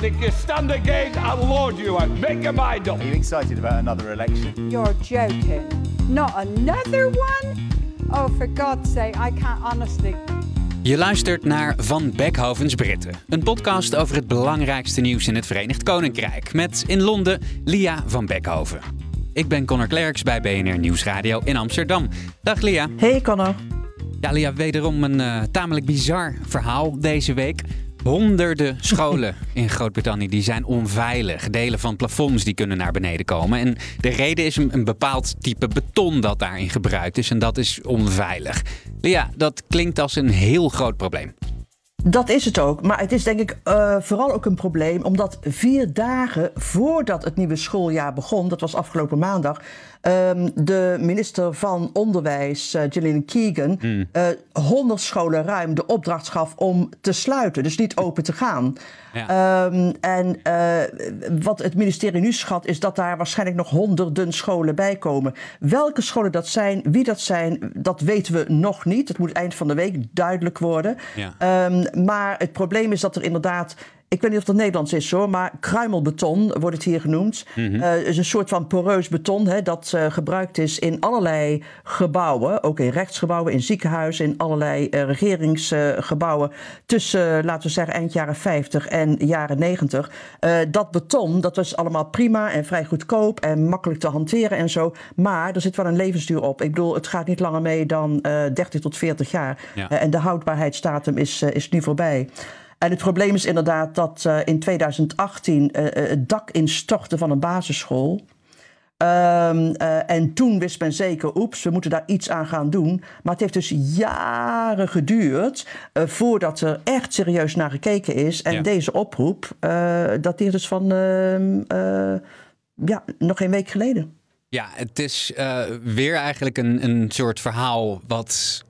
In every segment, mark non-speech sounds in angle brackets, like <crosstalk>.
But if you stand again, I'll lord you out. Make your mind up. Are you excited about another election? You're joking. Not another one? Oh, for God's sake, I can't honestly. Je luistert naar Van Beckhovens Britten, een podcast over het belangrijkste nieuws in het Verenigd Koninkrijk. Met in Londen Lia van Beckhoven. Ik ben Connor Klerks bij BNR Nieuwsradio in Amsterdam. Dag Lia. Hey Connor. Ja, Lia, wederom een uh, tamelijk bizar verhaal deze week. Honderden scholen <laughs> in Groot-Brittannië die zijn onveilig. Delen van plafonds die kunnen naar beneden komen. En de reden is een, een bepaald type beton dat daarin gebruikt is. En dat is onveilig. Lia, dat klinkt als een heel groot probleem. Dat is het ook. Maar het is denk ik uh, vooral ook een probleem omdat vier dagen voordat het nieuwe schooljaar begon, dat was afgelopen maandag, um, de minister van Onderwijs, uh, Gillian Keegan, mm. uh, 100 scholen ruim de opdracht gaf om te sluiten, dus niet open te gaan. Ja. Um, en wat het ministerie nu schat, is dat daar waarschijnlijk nog honderden scholen bij komen. Welke scholen dat zijn, wie dat zijn, dat weten we nog niet. Het moet eind van de week duidelijk worden. Ja. Um, maar het probleem is dat er inderdaad ik weet niet of dat Nederlands is hoor, maar kruimelbeton wordt het hier genoemd. Mm -hmm. uh, is een soort van poreus beton hè, dat uh, gebruikt is in allerlei gebouwen. Ook in rechtsgebouwen, in ziekenhuizen, in allerlei uh, regeringsgebouwen. tussen, laten we zeggen, eind jaren 50 en jaren 90. dat beton, dat was allemaal prima en vrij goedkoop en makkelijk te hanteren en zo. Maar er zit wel een levensduur op. Ik bedoel, het gaat niet langer mee dan 30 tot 40 jaar. Ja. en de houdbaarheidsdatum is, is nu voorbij. En het probleem is inderdaad dat uh, in 2018 uh, het dak instortte van een basisschool. Um, uh, en toen wist men zeker, oeps, we moeten daar iets aan gaan doen. Maar het heeft dus jaren geduurd voordat er echt serieus naar gekeken is. En ja. deze oproep, dat is dus van ja, nog geen week geleden. Ja, het is weer eigenlijk een, een soort verhaal wat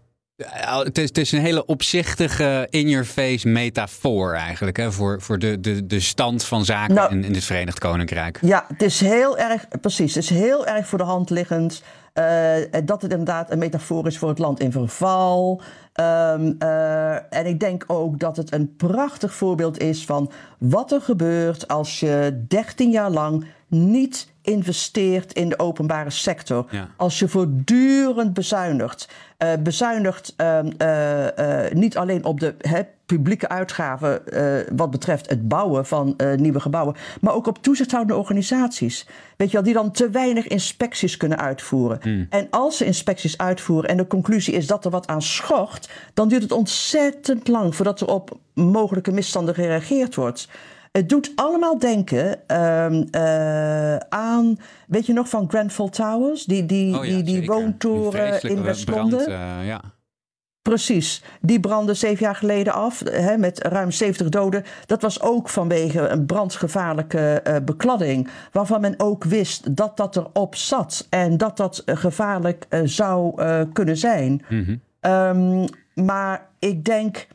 het is, het is, een hele opzichtige in-your-face metafoor eigenlijk. Hè, voor voor de, de, de stand van zaken nou, in, in het Verenigd Koninkrijk. Ja, het is heel erg, precies. Het is heel erg voor de hand liggend. Uh, dat het inderdaad een metafoor is voor het land in verval. Um, uh, en ik denk ook dat het een prachtig voorbeeld is van wat er gebeurt als je 13 jaar lang niet investeert in de openbare sector. Ja. Als je voortdurend bezuinigt. Uh, bezuinigt uh, uh, niet alleen op de he, publieke uitgaven wat betreft het bouwen van nieuwe gebouwen, maar ook op toezichthoudende organisaties. Weet je wel, die dan te weinig inspecties kunnen uitvoeren. Mm. En als ze inspecties uitvoeren en de conclusie is dat er wat aan schort, dan duurt het ontzettend lang voordat er op mogelijke misstanden gereageerd wordt. Het doet allemaal denken um, uh, aan, weet je nog van Grenfell Towers? Die, die, oh ja, die, die woontoren in West-Londen. Uh, ja. Precies, die brandde zeven jaar geleden af hè, met ruim 70 doden. Dat was ook vanwege een brandgevaarlijke uh, bekladding, waarvan men ook wist dat dat erop zat en dat dat gevaarlijk zou kunnen zijn. Mm -hmm. um, maar ik denk,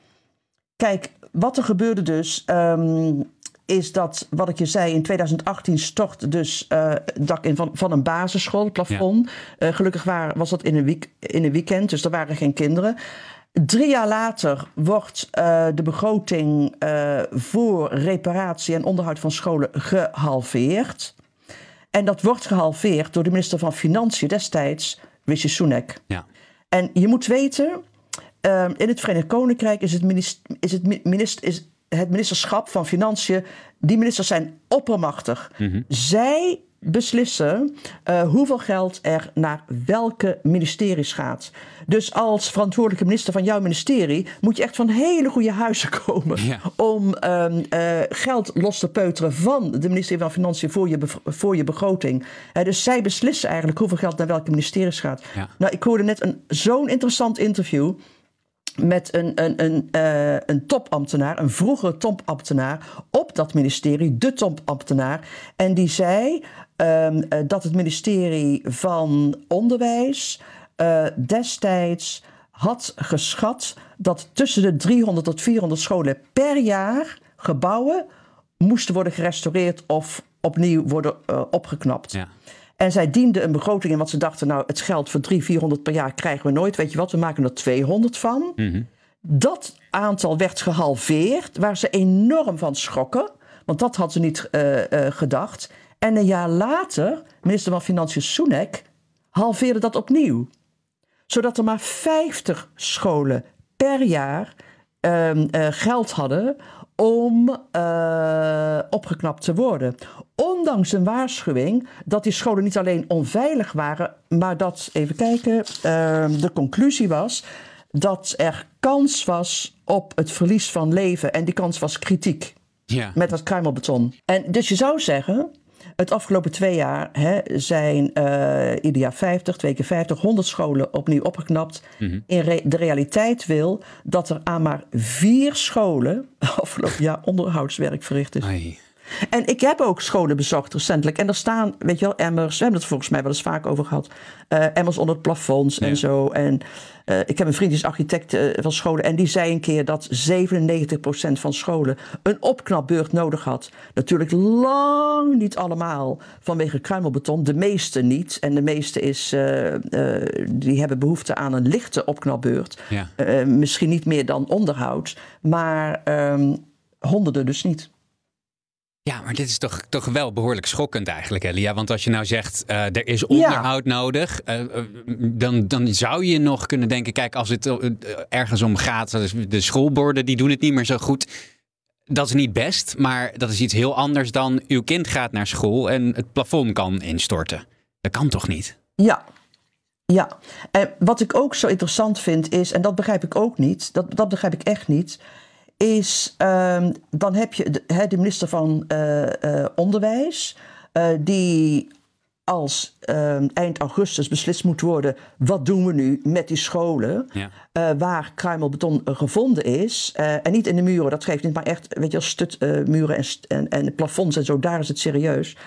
kijk, wat er gebeurde dus. Um, is dat, wat ik je zei, in 2018 stort dus uh, dak in van, van een basisschool, het plafond. Ja. Uh, gelukkig was dat in een, week, in een weekend, dus er waren geen kinderen. Drie jaar later wordt uh, de begroting voor reparatie en onderhoud van scholen gehalveerd. En dat wordt gehalveerd door de minister van Financiën destijds, Rishi Sunak. Ja. En je moet weten, in het Verenigd Koninkrijk is het, minister, is het minister, is het ministerschap van Financiën, die ministers zijn oppermachtig. Mm -hmm. Zij beslissen uh, hoeveel geld er naar welke ministeries gaat. Dus als verantwoordelijke minister van jouw ministerie moet je echt van hele goede huizen <laughs> komen ja. om um, uh, geld los te peuteren van de ministerie van Financiën voor je, voor je begroting. Uh, dus zij beslissen eigenlijk hoeveel geld naar welke ministeries gaat. Ja. Nou, ik hoorde net een zo'n interessant interview met een, een, een, uh, een topambtenaar, een vroegere topambtenaar op dat ministerie, de topambtenaar. En die zei um, uh, dat het ministerie van Onderwijs uh, destijds had geschat dat tussen de 300 tot 400 scholen per jaar gebouwen moesten worden gerestaureerd of opnieuw worden opgeknapt. Ja. En zij dienden een begroting in wat ze dachten, nou, het geld voor 300, 400 per jaar krijgen we nooit. Weet je wat, we maken er 200 van. Mm Dat aantal werd gehalveerd, waar ze enorm van schrokken. Want dat hadden ze niet uh, uh, gedacht. En een jaar later, minister van Financiën Sunak halveerde dat opnieuw. Zodat er maar 50 scholen per jaar uh, geld hadden om uh, opgeknapt te worden. Ondanks een waarschuwing dat die scholen niet alleen onveilig waren, maar dat, even kijken, uh, de conclusie was dat er kans was op het verlies van leven. En die kans was kritiek. Ja. Met dat kruimelbeton. En dus je zou zeggen, het afgelopen twee jaar hè, zijn uh, ieder jaar 50, twee keer 50, 100 scholen opnieuw opgeknapt. Mm -hmm. In re de realiteit wil dat er aan maar vier scholen <laughs> afgelopen jaar onderhoudswerk verricht is. Ai. En ik heb ook scholen bezocht recentelijk. En er staan, weet je wel, emmers. We hebben het volgens mij wel eens vaak over gehad. Uh, emmers onder het plafonds ja. en zo. En uh, ik heb een vriend die is architect uh, van scholen. En die zei een keer dat 97% van scholen een opknapbeurt nodig had. Natuurlijk lang niet allemaal vanwege kruimelbeton. De meeste niet. En de meeste is, die hebben behoefte aan een lichte opknapbeurt. Ja. misschien niet meer dan onderhoud. Maar um, honderden dus niet. Ja, maar dit is toch, toch wel behoorlijk schokkend eigenlijk, Elia. Want als je nou zegt, uh, er is onderhoud ja. nodig, uh, dan, dan zou je nog kunnen denken, kijk, als het ergens om gaat, de schoolborden die doen het niet meer zo goed. Dat is niet best, maar dat is iets heel anders dan uw kind gaat naar school en het plafond kan instorten. Dat kan toch niet? Ja, ja. En wat ik ook zo interessant vind is, en dat begrijp ik ook niet, dat, dat begrijp ik echt niet is, um, dan heb je de, he, de minister van uh, uh, Onderwijs, uh, die als ehm, eind augustus beslist moet worden, wat doen we nu met die scholen ja. waar kruimelbeton gevonden is. en niet in de muren, dat geeft niet, maar echt, weet je, stutmuren en, en, en plafonds en zo, daar is het serieus.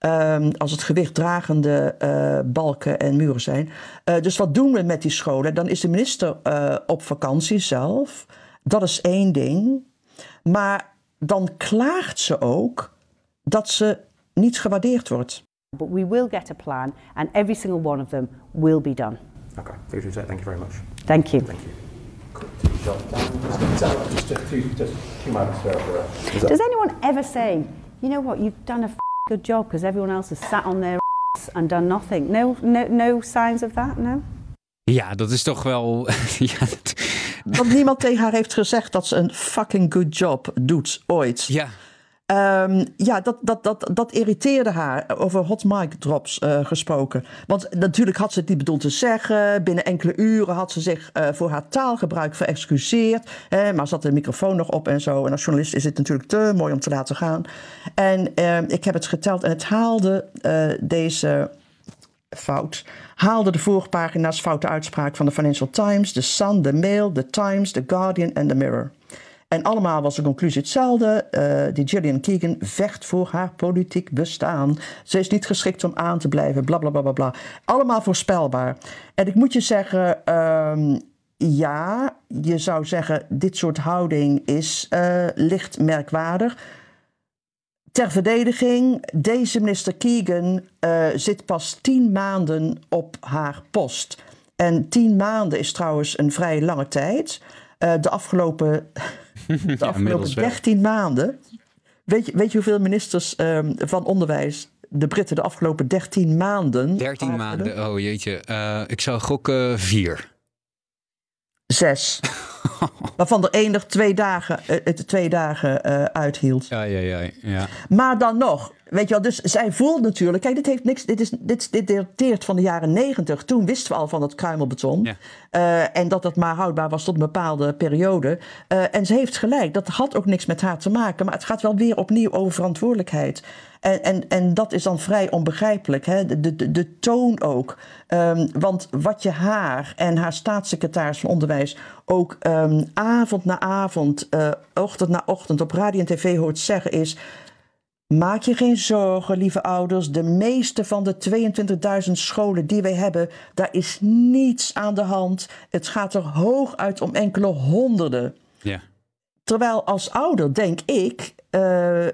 Um, als het gewichtdragende uh, balken en muren zijn. Uh, dus wat doen we met die scholen? Dan is de minister uh, op vakantie zelf. Dat is één ding. Maar dan klaagt ze ook dat ze niet gewaardeerd wordt. But we will get a plan and every single one of them will be done. Okay, thank you very much. Thank you. Thank you. Does anyone ever say, you know what, you've done a good job because everyone else has sat on their and done nothing? No, no, no signs of that, no? Ja, dat is toch wel. <laughs> ja, dat niemand tegen haar heeft gezegd dat ze een fucking good job doet ooit. Ja. Um, ja, dat, dat, dat, dat irriteerde haar, over hot mic drops uh, gesproken. Want natuurlijk had ze het niet bedoeld te zeggen. Binnen enkele uren had ze zich uh, voor haar taalgebruik verexcuseerd. Hè, maar zat de microfoon nog op en zo. En als journalist is het natuurlijk te mooi om te laten gaan. En uh, ik heb het geteld en het haalde deze fout. Haalde de voorpagina's foute uitspraak van de Financial Times, The Sun, The Mail, The Times, The Guardian en The Mirror. En allemaal was de conclusie hetzelfde. Uh, die Gillian Keegan vecht voor haar politiek bestaan. Ze is niet geschikt om aan te blijven, bla bla bla bla. Allemaal voorspelbaar. En ik moet je zeggen, um, ja, je zou zeggen, dit soort houding is uh, licht merkwaardig. Ter verdediging, deze minister Keegan uh, zit pas tien maanden op haar post. En tien maanden is trouwens een vrij lange tijd. Uh, de afgelopen, <laughs> de ja, afgelopen 13 maanden. Weet je, weet je hoeveel ministers um, van onderwijs de Britten de afgelopen 13 maanden. 13 maanden, oh jeetje. Uh, ik zou gokken vier. Zes. <laughs> <laughs> Waarvan er één twee dagen, uh, twee dagen uh, uithield. Ja, ja, ja, ja. Maar dan nog, weet je wel, dus zij voelt natuurlijk... Kijk, dit, heeft niks, dit, is, dit, dit dateert van de jaren negentig. Toen wisten we al van het kruimelbeton. Ja. Uh, en dat dat maar houdbaar was tot een bepaalde periode. en ze heeft gelijk, dat had ook niks met haar te maken. Maar het gaat wel weer opnieuw over verantwoordelijkheid. En, en, en dat is dan vrij onbegrijpelijk, hè? De, de, de toon ook. Um, want wat je haar en haar staatssecretaris van Onderwijs ook uh, ehm, avond na avond, uh, ochtend na ochtend op radio en tv hoort zeggen is... Maak je geen zorgen, lieve ouders. De meeste van de 22.000 scholen die wij hebben, daar is niets aan de hand. Het gaat er hooguit om enkele honderden. Terwijl als ouder denk ik, uh, uh,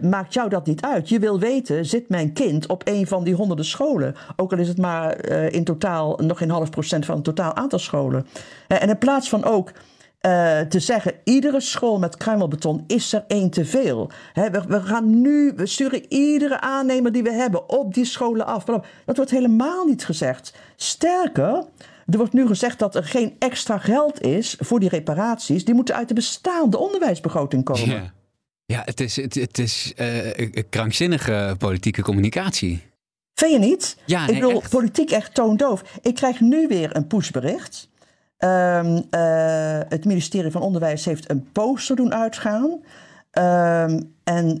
maakt jou dat niet uit. Je wil weten, zit mijn kind op een van die honderden scholen? Ook al is het maar uh, in totaal nog geen half procent van het totaal aantal scholen. en in plaats van ook te zeggen, iedere school met kruimelbeton is er één te veel. We, we, gaan nu, we sturen iedere aannemer die we hebben op die scholen af. Dat wordt helemaal niet gezegd. Sterker, er wordt nu gezegd dat er geen extra geld is voor die reparaties. Die moeten uit de bestaande onderwijsbegroting komen. Ja, ja het is, het, het is uh, krankzinnige politieke communicatie. Vind je niet? Ja, nee, Ik bedoel, echt. politiek echt toondoof. Ik krijg nu weer een pushbericht. Um, uh, het ministerie van Onderwijs heeft een poster doen uitgaan. Um, en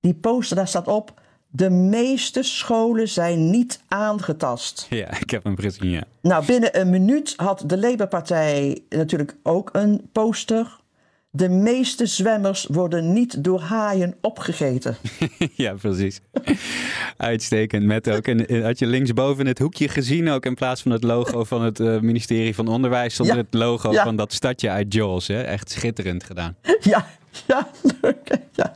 die poster, daar staat op... De meeste scholen zijn niet aangetast. Ja, ik heb hem gezien, ja. Nou, binnen een minuut had de Labour-partij natuurlijk ook een poster. De meeste zwemmers worden niet door haaien opgegeten. <laughs> ja, precies. Uitstekend. Met ook een, had je linksboven het hoekje gezien, ook in plaats van het logo van het uh, ministerie van Onderwijs, stond ja. het logo ja. van dat stadje uit Jaws. Hè? Echt schitterend gedaan. Ja, ja, leuk. Ja.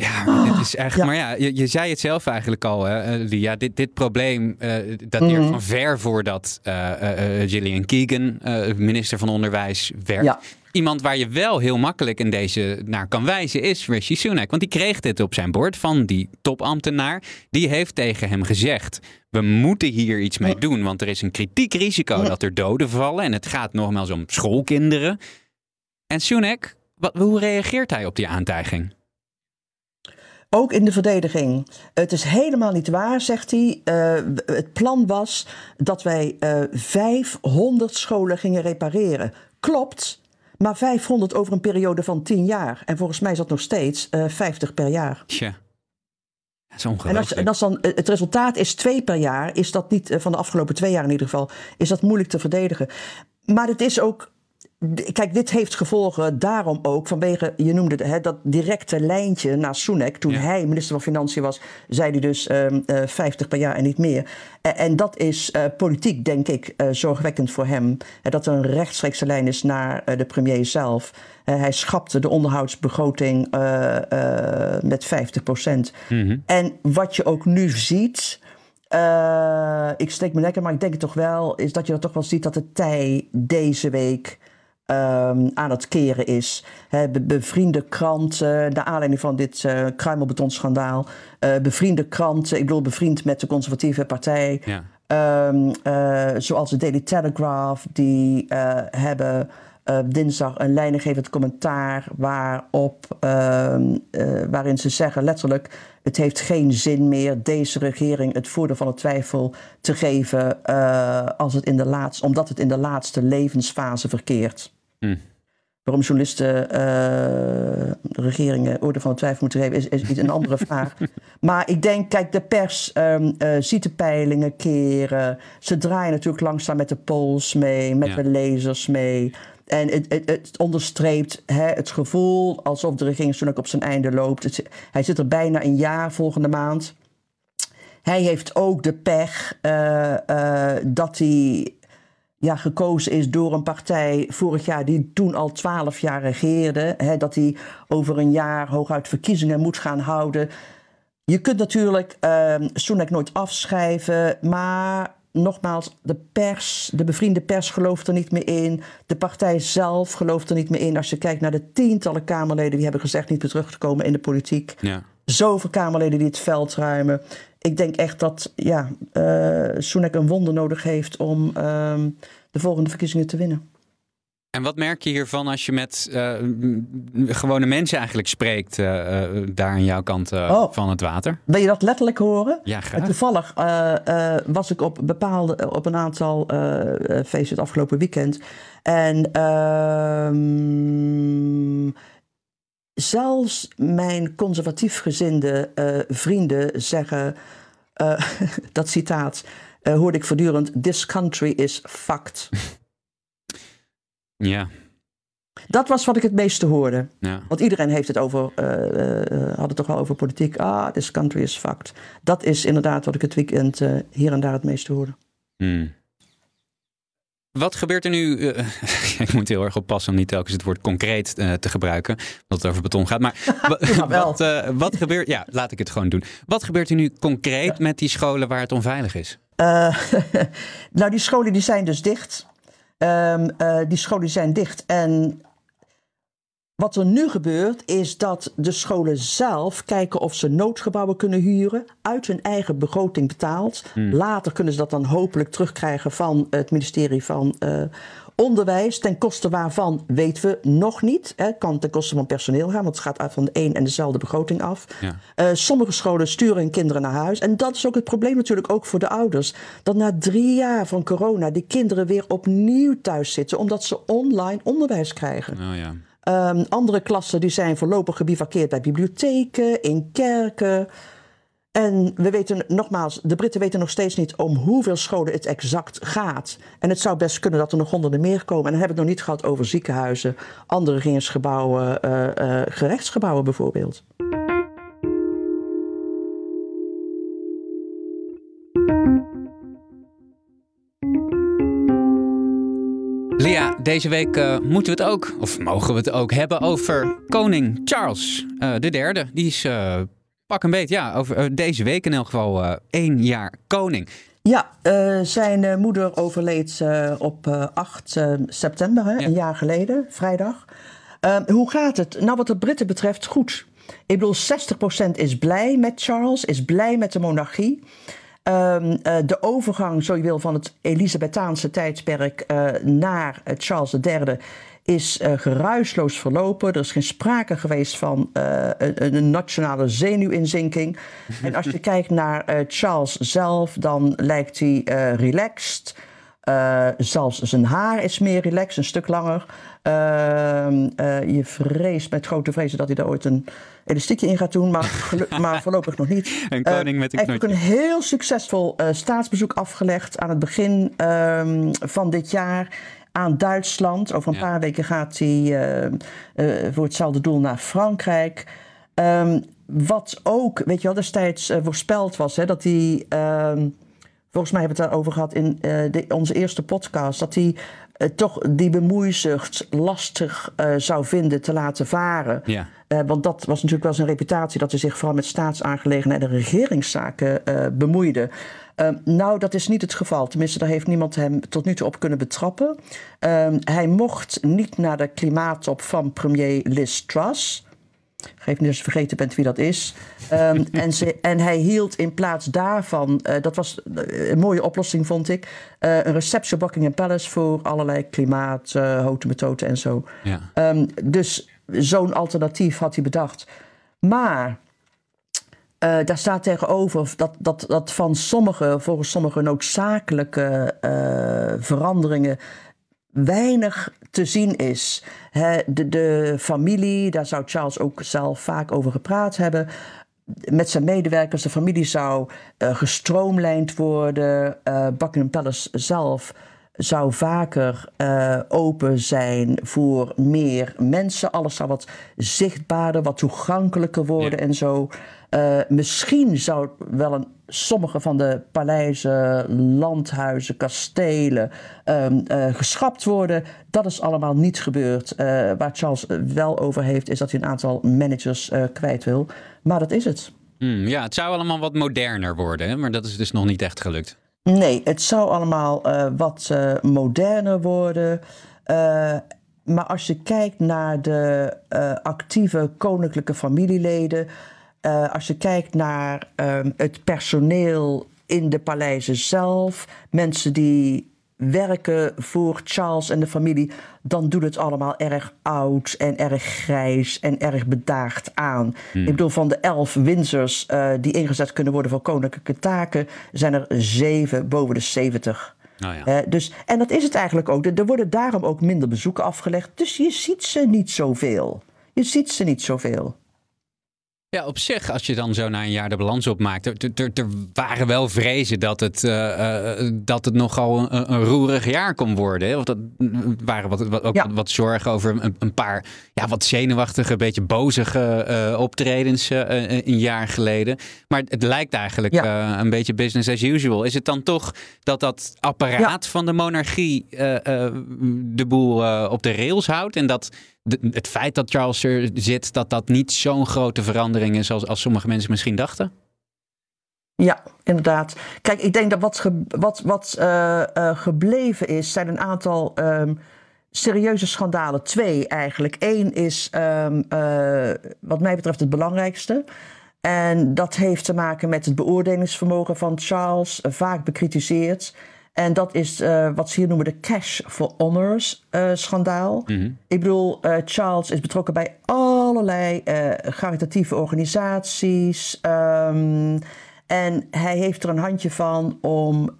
Ja, maar dit is echt. Ja. Maar ja, je, je, zei het zelf eigenlijk al, hè, Lia. Dit, dit probleem uh, dateert mm. van ver voordat uh, uh, Gillian Keegan minister van Onderwijs werd. Ja. Iemand waar je wel heel makkelijk in deze naar kan wijzen is Rishi Sunak. Want die kreeg dit op zijn bord van die topambtenaar. Die heeft tegen hem gezegd: We moeten hier iets mee doen. Want er is een kritiek risico dat er doden vallen. En het gaat nogmaals om schoolkinderen. En Sunak, wat, hoe reageert hij op die aantijging? Ook in de verdediging. Het is helemaal niet waar, zegt hij. Uh, het plan was dat wij uh, 500 scholen gingen repareren. Klopt, maar 500 over een periode van 10 jaar. En volgens mij is dat nog steeds uh, 50 per jaar. Tja. Dat is ongelooflijk. En als, en als dan het resultaat is twee per jaar, is dat niet, van de afgelopen twee jaar in ieder geval, is dat moeilijk te verdedigen. Maar het is ook Kijk, dit heeft gevolgen daarom ook vanwege, je noemde het, hè, dat directe lijntje naar Sunak. Toen ja. hij minister van Financiën was, zei hij dus um, uh, 50 per jaar en niet meer. En, en dat is uh, politiek, denk ik, uh, zorgwekkend voor hem. dat er een rechtstreekse lijn is naar de premier zelf. hij schapte de onderhoudsbegroting met 50 procent. Mm -hmm. En wat je ook nu ziet. Ik steek me lekker, maar ik denk het toch wel, is dat je dat toch wel ziet dat de tij deze week um, aan het keren is. He, be bevriende kranten, naar aanleiding van dit uh, kruimelbetonschandaal. Uh, bevriende kranten, ik bedoel bevriend met de conservatieve partij. Ja. Um, uh, zoals de Daily Telegraph, die hebben dinsdag een leidinggevend commentaar waarop, waarin ze zeggen letterlijk... het heeft geen zin meer deze regering het voordeel van de twijfel te geven... als het in de laatste, omdat het in de laatste levensfase verkeert. Hm. Waarom journalisten uh, regeringen orde van de twijfel moeten geven, is, is een andere <laughs> vraag. Maar ik denk, kijk, de pers um, uh, ziet de peilingen keren. Ze draaien natuurlijk langzaam met de polls mee, met Ja. de lezers mee. En het, het, het onderstreept hè, het gevoel alsof de regering Sunak op zijn einde loopt. Het- hij zit er bijna een jaar volgende maand. Hij heeft ook de pech eh, eh, dat hij ja, gekozen is door een partij vorig jaar die toen al twaalf jaar regeerde. Hè, dat hij over een jaar hooguit verkiezingen moet gaan houden. Je kunt natuurlijk uh, Sunak nooit afschrijven, maar nogmaals, de pers, de bevriende pers gelooft er niet meer in. De partij zelf gelooft er niet meer in. Als je kijkt naar de tientallen Kamerleden die hebben gezegd niet meer terug te komen in de politiek. Ja. Zoveel Kamerleden die het veld ruimen. Ik denk echt dat ja, uh, Sunak een wonder nodig heeft om uh, de volgende verkiezingen te winnen. En wat merk je hiervan als je met uh, gewone mensen eigenlijk spreekt, uh, daar aan jouw kant Oh. van het water? Wil je dat letterlijk horen? Ja, graag. toevallig was ik op, bepaalde, op een aantal feesten het afgelopen weekend. En ehm zelfs mijn conservatief gezinde vrienden zeggen, <laughs> dat citaat, hoorde ik voortdurend: This country is fucked. <laughs> Ja. Dat was wat ik het meeste hoorde. Ja. Want iedereen heeft het over, had het toch wel over politiek. Ah, this country is fucked. Dat is inderdaad wat ik het weekend hier en daar het meeste hoorde. Hmm. Wat gebeurt er nu? Uh, <laughs> ik moet heel erg oppassen om niet telkens het woord concreet uh, te gebruiken, omdat het over beton gaat. Maar <laughs> wat, uh, wat gebeurt? Ja, laat ik het gewoon doen. Wat gebeurt er nu concreet met die scholen waar het onveilig is? <laughs> nou, die scholen die zijn dus dicht. Um, die scholen zijn dicht en wat er nu gebeurt is dat de scholen zelf kijken of ze noodgebouwen kunnen huren, uit hun eigen begroting betaald. Hmm. Later kunnen ze dat dan hopelijk terugkrijgen van het ministerie van uh, Onderwijs. Ten koste waarvan weten we nog niet. Het kan ten koste van personeel gaan, want het gaat uit van de een en dezelfde begroting af. Ja. Uh, sommige scholen sturen hun kinderen naar huis. En dat is ook het probleem natuurlijk ook voor de ouders. Dat na drie jaar van corona die kinderen weer opnieuw thuis zitten, omdat ze online onderwijs krijgen. Oh ja. Um, andere klassen die zijn voorlopig gebivakkeerd bij bibliotheken, in kerken. En we weten nogmaals, de Britten weten nog steeds niet om hoeveel scholen het exact gaat. En het zou best kunnen dat er nog honderden meer komen. En dan hebben we het nog niet gehad over ziekenhuizen, andere regeringsgebouwen, uh, uh, gerechtsgebouwen bijvoorbeeld. Deze week uh, moeten we het ook, of mogen we het ook, hebben over koning Charles uh, de derde. Die is uh, pak een beet, ja, over deze week in elk geval één jaar koning. Ja, zijn moeder overleed op 8 september, hè, ja. een jaar geleden, vrijdag. hoe gaat het? Nou, wat de Britten betreft, goed. Ik bedoel, 60% is blij met Charles, is blij met de monarchie. Um, uh, de overgang, zo je wil, van het Elisabethaanse tijdperk uh, naar Charles III is geruisloos verlopen. Er is geen sprake geweest van een, een, nationale zenuwinzinking. <laughs> en als je kijkt naar Charles zelf, dan lijkt hij relaxed. zelfs zijn haar is meer relaxed, een stuk langer. Je vreest met grote vrezen dat hij daar ooit een elastiekje in gaat doen, maar, <laughs> maar voorlopig nog niet. Een koning met een Hij heeft ook een heel succesvol uh, staatsbezoek afgelegd aan het begin um, van dit jaar aan Duitsland. Over een ja. paar weken gaat hij uh, uh, voor hetzelfde doel naar Frankrijk. Um, wat ook, weet je wel, destijds voorspeld was, hè, dat hij... Volgens mij hebben we het daarover gehad in de, onze eerste podcast, dat hij toch die bemoeizucht lastig uh, zou vinden te laten varen. Ja. Uh, want dat was natuurlijk wel zijn reputatie, dat hij zich vooral met staatsaangelegenheden en regeringszaken bemoeide. nou, dat is niet het geval. Tenminste, daar heeft niemand hem tot nu toe op kunnen betrappen. hij mocht niet naar de klimaattop van premier Liz Truss. Geef niet als je vergeten bent wie dat is. Um, <laughs> en, ze, en hij hield in plaats daarvan, uh, dat was een mooie oplossing vond ik, uh, een receptie op Buckingham Palace voor allerlei klimaat, uh, houten methoden en zo. Ja. Um, dus zo'n alternatief had hij bedacht. Maar daar staat tegenover dat, dat, dat van sommige, volgens sommige noodzakelijke veranderingen weinig te zien is. De, de, familie, daar zou Charles ook zelf vaak over gepraat hebben. Met zijn medewerkers, de familie zou uh, gestroomlijnd worden. Uh, Buckingham Palace zelf zou vaker uh, open zijn voor meer mensen. Alles zou wat zichtbaarder, wat toegankelijker worden ja. en zo. misschien zou wel een sommige van de paleizen, landhuizen, kastelen um, uh, geschrapt worden. Dat is allemaal niet gebeurd. Uh, waar Charles wel over heeft, is dat hij een aantal managers uh, kwijt wil. Maar dat is het. Mm, ja, het zou allemaal wat moderner worden, hè? maar dat is dus nog niet echt gelukt. Nee, het zou allemaal wat moderner worden. maar als je kijkt naar de actieve koninklijke familieleden. Uh, als je kijkt naar uh, het personeel in de paleizen zelf, mensen die werken voor Charles en de familie, dan doet het allemaal erg oud en erg grijs en erg bedaagd aan. Hmm. Ik bedoel, van de elf Windsors uh, die ingezet kunnen worden voor koninklijke taken, zijn er zeven boven de zeventig. Oh ja. dus, en dat is het eigenlijk ook. Er worden daarom ook minder bezoeken afgelegd. Dus je ziet ze niet zoveel. Je ziet ze niet zoveel. Ja, op zich, als je dan zo na een jaar de balans opmaakt. Er, er, er waren wel vrezen dat het, uh, uh, dat het nogal een, een, roerig jaar kon worden. Hè? Of dat waren wat, wat, ook ja. wat, wat, zorgen over een, een, paar ja, wat zenuwachtige, beetje bozige uh, optredens een jaar geleden. Maar het lijkt eigenlijk ja. een beetje business as usual. Is het dan toch dat dat apparaat ja. van de monarchie de boel op de rails houdt en dat het feit dat Charles er zit, dat dat niet zo'n grote verandering is als, als sommige mensen misschien dachten? Ja, inderdaad. Kijk, ik denk dat wat, wat, wat uh, uh, gebleven is, zijn een aantal um, serieuze schandalen. Twee eigenlijk. Eén is, um, uh, wat mij betreft, het belangrijkste. En dat heeft te maken met het beoordelingsvermogen van Charles, vaak bekritiseerd. En dat is uh, wat ze hier noemen de Cash for Honors uh, schandaal. Mm -hmm. Ik bedoel, uh, Charles is betrokken bij allerlei caritatieve organisaties. Um, en hij heeft er een handje van om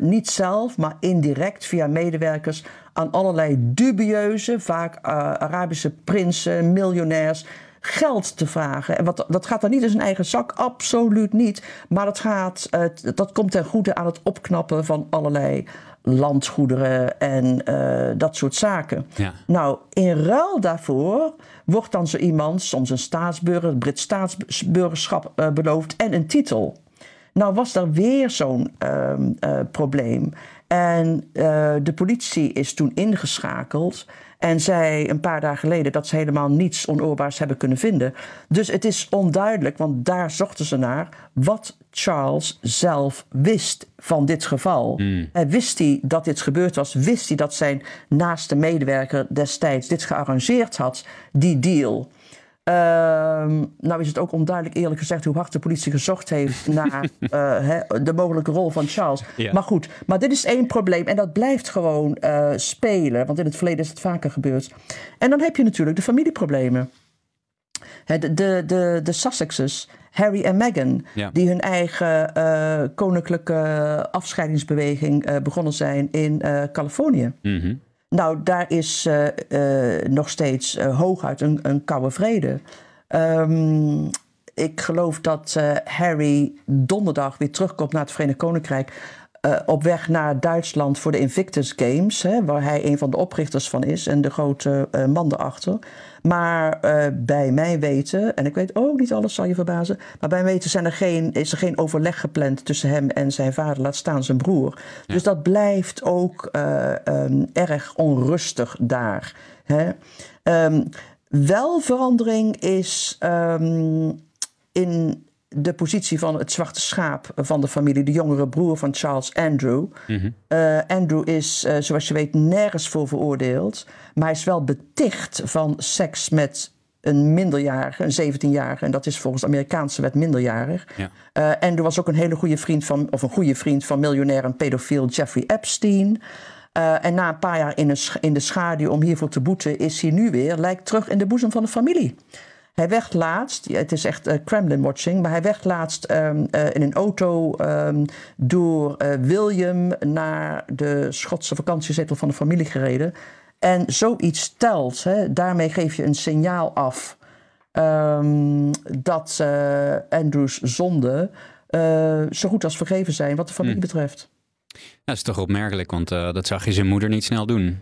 niet zelf, maar indirect via medewerkers aan allerlei dubieuze, vaak Arabische prinsen, miljonairs geld te vragen. En wat, dat gaat dan niet in zijn eigen zak, absoluut niet. Maar dat, gaat, uh, dat komt ten goede aan het opknappen van allerlei landgoederen en uh, dat soort zaken. Ja. Nou, in ruil daarvoor wordt dan zo iemand, soms een staatsburger, Brits staatsburgerschap uh, beloofd en een titel. Nou was er weer zo'n probleem. En de politie is toen ingeschakeld. En zei een paar dagen geleden dat ze helemaal niets onoorbaars hebben kunnen vinden. Dus het is onduidelijk, want daar zochten ze naar, wat Charles zelf wist van dit geval. Mm. Wist hij dat dit gebeurd was? Wist hij dat zijn naaste medewerker destijds dit gearrangeerd had, die deal? Uh, nou is het ook onduidelijk eerlijk gezegd hoe hard de politie gezocht heeft <laughs> naar he, de mogelijke rol van Charles. Ja. Maar goed, maar dit is één probleem en dat blijft gewoon uh, spelen, want in het verleden is het vaker gebeurd. En dan heb je natuurlijk de familieproblemen. He, de, de, de, de Sussexes, Harry en Meghan, ja. die hun eigen uh, koninklijke afscheidingsbeweging uh, begonnen zijn in uh, Californië. Mm -hmm. Nou, daar is uh, uh, nog steeds uh, hooguit een, een koude vrede. Um, ik geloof dat Harry donderdag weer terugkomt naar het Verenigd Koninkrijk. Op weg naar Duitsland voor de Invictus Games, hè, waar hij een van de oprichters van is en de grote man erachter. Maar bij mijn weten, en ik weet ook niet alles, zal je verbazen, maar bij mijn weten zijn er geen, is er geen overleg gepland tussen hem en zijn vader, laat staan zijn broer. Ja. Dus dat blijft ook um, erg onrustig daar. Hè? Um, wel verandering is um, in de positie van het zwarte schaap van de familie, de jongere broer van Charles, Andrew. Mm -hmm. uh, Andrew is, uh, zoals je weet, nergens voor veroordeeld, maar hij is wel beticht van seks met een minderjarige, een 17-jarige, en dat is volgens de Amerikaanse wet minderjarig. Ja. Uh, Andrew was ook een hele goede vriend van, of een goede vriend van miljonair en pedofiel Jeffrey Epstein. Uh, en na een paar jaar in, een, in de schaduw om hiervoor te boeten, is hij nu weer, lijkt terug in de boezem van de familie. Hij werd laatst, het is echt uh, Kremlin-watching, maar hij werd laatst um, uh, in een auto um, door uh, William naar de Schotse vakantiezetel van de familie gereden. En zoiets telt, hè, daarmee geef je een signaal af um, dat Andrews zonden zo goed als vergeven zijn wat de familie Hmm. betreft. Dat is toch opmerkelijk, want dat zag je zijn moeder niet snel doen.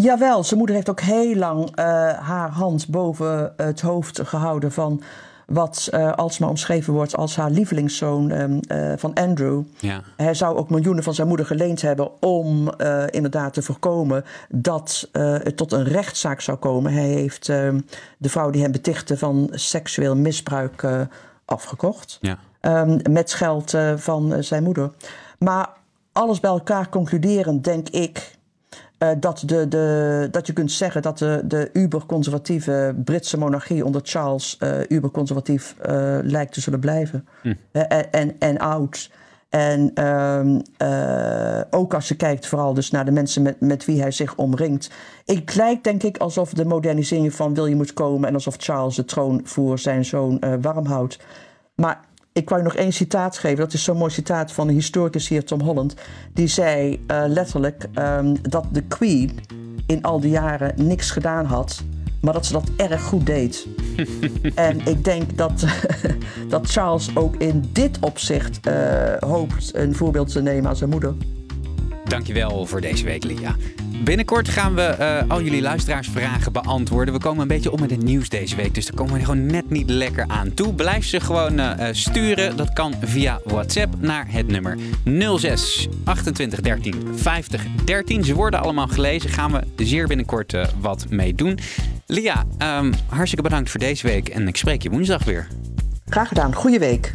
Jawel, zijn moeder heeft ook heel lang uh, haar hand boven het hoofd gehouden van wat uh, alsmaar omschreven wordt als haar lievelingszoon um, uh, van Andrew. Ja. Hij zou ook miljoenen van zijn moeder geleend hebben om inderdaad te voorkomen dat het tot een rechtszaak zou komen. Hij heeft ehm, de vrouw die hem betichtte van seksueel misbruik afgekocht. Ja. Um, met geld van zijn moeder. Maar alles bij elkaar concluderend denk ik uh, dat, de, de, dat je kunt zeggen dat de, de uberconservatieve Britse monarchie onder Charles uh, uberconservatief uh, lijkt te zullen blijven. Hm. En, en, en, oud. En um, ook als je kijkt vooral dus naar de mensen met, met wie hij zich omringt. Het lijkt denk ik alsof de modernisering van William moet komen... en alsof Charles de troon voor zijn zoon warm houdt. Maar ik wou je nog één citaat geven. Dat is zo'n mooi citaat van de historicus hier, Tom Holland. Die zei uh, letterlijk um, dat de Queen in al die jaren niks gedaan had maar dat ze dat erg goed deed. <laughs> en ik denk dat, <laughs> dat Charles ook in dit opzicht uh, hoopt een voorbeeld te nemen aan zijn moeder. Dankjewel voor deze week, Lia. Binnenkort gaan we uh, al jullie luisteraarsvragen beantwoorden. We komen een beetje om met het nieuws deze week, dus daar komen we gewoon net niet lekker aan toe. Blijf ze gewoon uh, sturen. Dat kan via WhatsApp naar het nummer 06 28 13 50 13. Ze worden allemaal gelezen. Gaan we zeer binnenkort wat mee doen. Lia, um, hartstikke bedankt voor deze week en ik spreek je woensdag weer. Graag gedaan. Goeie week.